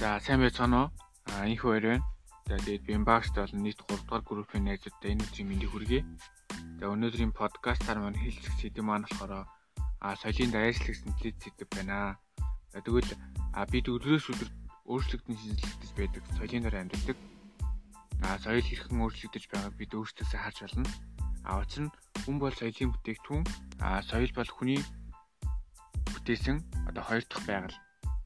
За сайн байцгаана уу? А инх хоёр байна. За тэгээд би багшд болон нийт 3 дугаар группийн найзуудтай энэ үеийн мэндийг хүргэе. За өнөөдрийн подкастаар маань хэлцэх сэдэв маань болохоор а соёлын даяарчлаг синтез сэдэв байна. За тэгвэл бид өдрөөс өдөр өөрчлөгдөн шинжилэгдэж байдаг соёлын дор амьдардаг. А соёл хэрхэн өөрчлөгдөж байгааг бид өөрсдөөсөө харж байна. А учир нь хүн бол соёлын бүтээгдэхүүн. А соёл бол хүний бүтээсэн одоо хоёр дахь байгаль.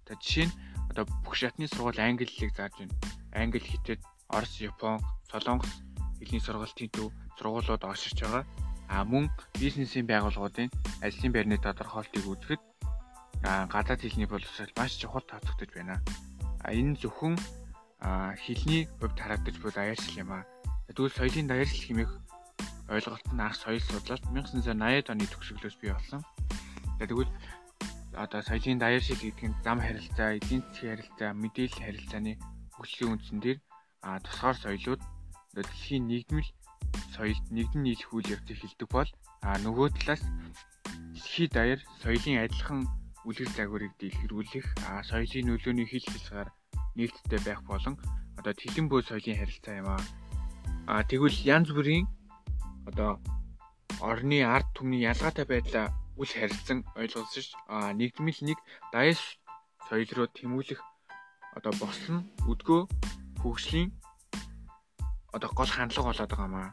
За жишээ нь одоо бүх шатны сургууль англи хэлийг зааж байна. Англи хитэд Орос, Япон, Солонгос хэлний сургалтын төв сургуулиуд оршиж байгаа. А мөн бизнесийн байгууллагуудын ажлын байрны тодорхойлтыг үзэхэд гадаад хэлний боловсрол маш чухал тооцогдож байна. А энэ зөвхөн хэлний хувьд харагдаж буй даяаршил юм а. Тэгвэл соёлын даяаршил хэмээх ойлголт нь анх соёл судлалт 1980-ад оны төгсгөлөөс бий болсон. Тэгвэл одоо соёлын даяаршил гэдэг нь зам харилцаа, эдийн засгийн харилцаа, мэдээлэл харилцааны хөгжлийн үндсэн дээр тусгаар соёлууд дэлхийн нийгмэл соёлд нэгдэн нийлэх үйл явцыг хилдэг бол нөгөө талаас дэлхийд даяар соёлын адилхан үлгэр загварыг дэлгэрүүлэх соёлын нөлөөний хил хязгаар нэгдтэй байх болон одоо тэлэн буй соёлын харилцаа юм а. А тэгвэл янз бүрийн одоо орны ард түмний ялгаатай байдлаа үл харилцан ойлгосож нэгдмэл нэг даяш соёл руу тэмүүлэх одоо босон өдгөө хөгжлийн одоо гол хандлага болоод байгаа маа.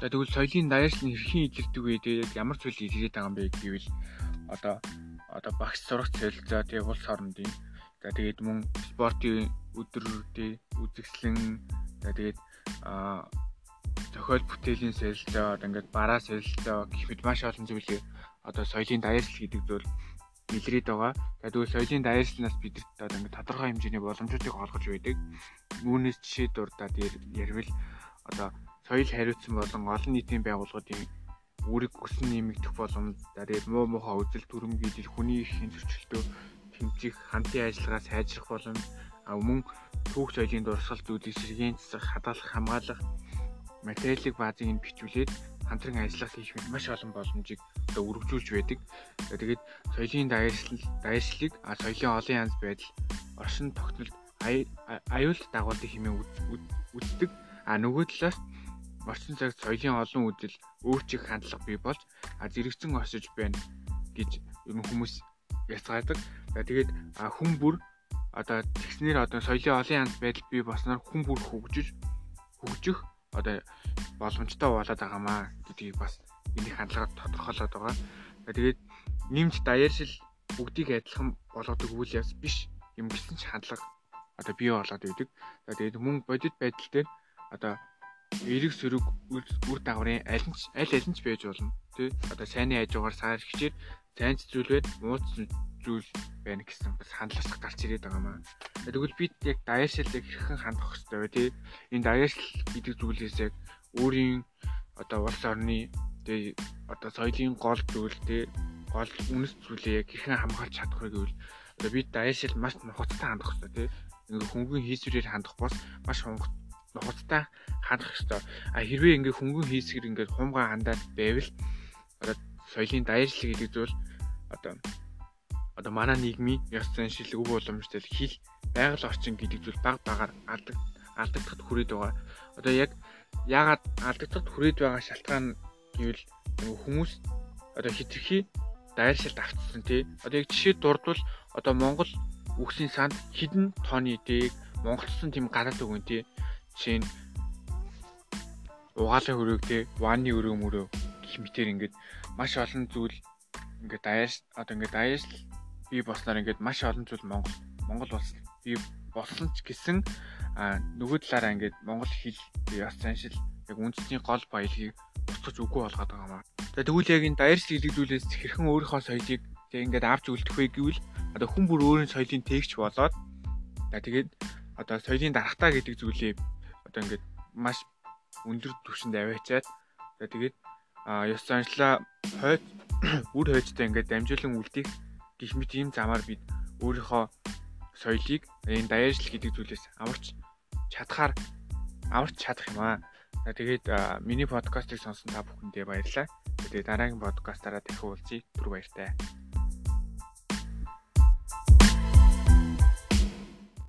За тэгвэл соёлын даяарч нь хэрхэн илэрдэг вэ? Тэгээд ямар зүйл илэрээд байгаа юм бэ гэвэл одоо одоо багш сурагч солилцоо тэгээ улс орнуудын за тэгээд мөн спортын өдрүүдээ үзэсгэлэн за тэгээд зохиол бүтээлийн солилцоо одоо ингээд бараа солилцоо гэх мэт маш олон зүйлийг одоо соёлын даяаршил гэдэг зүйл илрээд байгаа. Тэгвэл соёлын даяаршлнаас бидэрт одоо ингээд тодорхой хэмжээний боломжуудыг олгож байдаг. Үүнээс жишээ дурдаад ярил одоо соёл хариуцсан болон олон нийтийн байгууллагуудын үүрэг өсөн нэмэгдэх боломж, тэгээд муу муухай үзэл төрөм гэдэл хүний их зөрчилдөө тэмцэх, хамтын ажиллагаа сайжрах боломж, мөн түүх соёлын дурсгал зүйлийг сэргээн засах, хадгалах, хамгаалах материалын баазыг нь бичүүлээд хамтран ажиллах мэт маш олон боломжийг одоо өргөжүүлж байдаг. Тэгээд соёлын даяаршил даяаршлыг а соёлын олон янз байдал оршин тогтнолд аюулт дагуулдаг хэмээн үздэг. А нөгөө талаас орчин цагт соёлын олон үдэл өөрчлөх хандлага бий болж а зэрэгцэн осож байна гэж ер нь хүмүүс яцгаадаг. Тэгээд хүн бүр одоо тэгснэр одоо соёлын олон янз байдал бий болсноор хүн бүр хөгжиж хөгжих одоо боломжтой болоод байгаамаа гэдгийг бас энийг хандлагаар тодорхойлоод байгаа. Тэгээд нэмж даяаршил бүгдийг адилхан болгодог үйл явц биш юм гэсэн ч хандлага одоо бий болоод. За тэгээд мөн бодит байдал дээр одоо эрэг сөрөг үр дагаврын аль нь аль аль нь ч байж болно. Тэ одоо сайнны хажуугаар саар хичээр сайн зүйл байд мууц зүйл байна гэсэн бас хандлагч гарч ирээд байгаа маа. Тэгвэл бид яг даяаршилыг хэрхэн хандах хэрэгтэй вэ тий? Энэ даяаршил гэдэг зүйлээс яг өөрийн одоо улс орны тэгээ одоо соёлын гол зүйл тэ гол үнэт зүйлээ яг хэрхэн хамгаалж чадах вэ гэвэл одоо бид даяашил маш нухацтай хандах хэрэгтэй тий ингээ хөнгөн хийсвэрээр хандах бос маш нухацтай хандах хэрэгтэй а хэрвээ ингээ хөнгөн хийсгэр ингээ хумгаа хандаад байвал одоо соёлын даяаршил гэдэг зүйл одоо одоо манай нийгмийн ёс заншил өв боломжтой хэл байгаль орчин гэдэг зүйл баг багаар алдаг алдагдахад хүрээд байгаа. Одоо яг яагаад алдагдахад хүрээд байгаа шалтгаан гэвэл хүмүүс одоо хитрхи дайршилт автсан тий. Одоо яг жишээ дурдвал одоо Монгол үгсийн санд хідэн тооны дээг монголчсон тийм гараад өгөн тий. Жишээ нь угаалын хөрөг тий, вааны өрөө мөрөө гэх мэтэр ингээд маш олон зүйл ингээд дайрш одоо ингээд дайрш бий болсноор ингээд маш олон зүйл Монгол Монгол улс бий болсон ч гэсэн а нөгөө талаараа ингээд монгол хэл ёс заншил яг үндэсний гол баялагийг устгаж үгүй болгоод байгаа маа. За тэгвэл яг энэ даяаршил гэдэг зүйлээс хэрхэн өөрийнхөө соёлыг тэг ингээд авч үлдэх вэ гэвэл одоо хүн бүр өөрийн соёлын тээгч болоод тэгээд одоо соёлын дарахтаа гэдэг зүйлээ одоо ингээд маш өндөр түвшинд аваачаад тэгээд ёс заншлаа хойд үр хойцтой ингээд дамжуулан үлдэх гих мэт ийм замаар бид өөрийнхөө соёлыг энэ даяаршил гэдэг зүйлээс аварч чадхаар аварч чадах юм аа. Тэгээд миний подкастыг сонсон та бүхэндээ баярлалаа. Тэгээд дараагийн подкастаараа дахин уулзъя. Түр баяртай.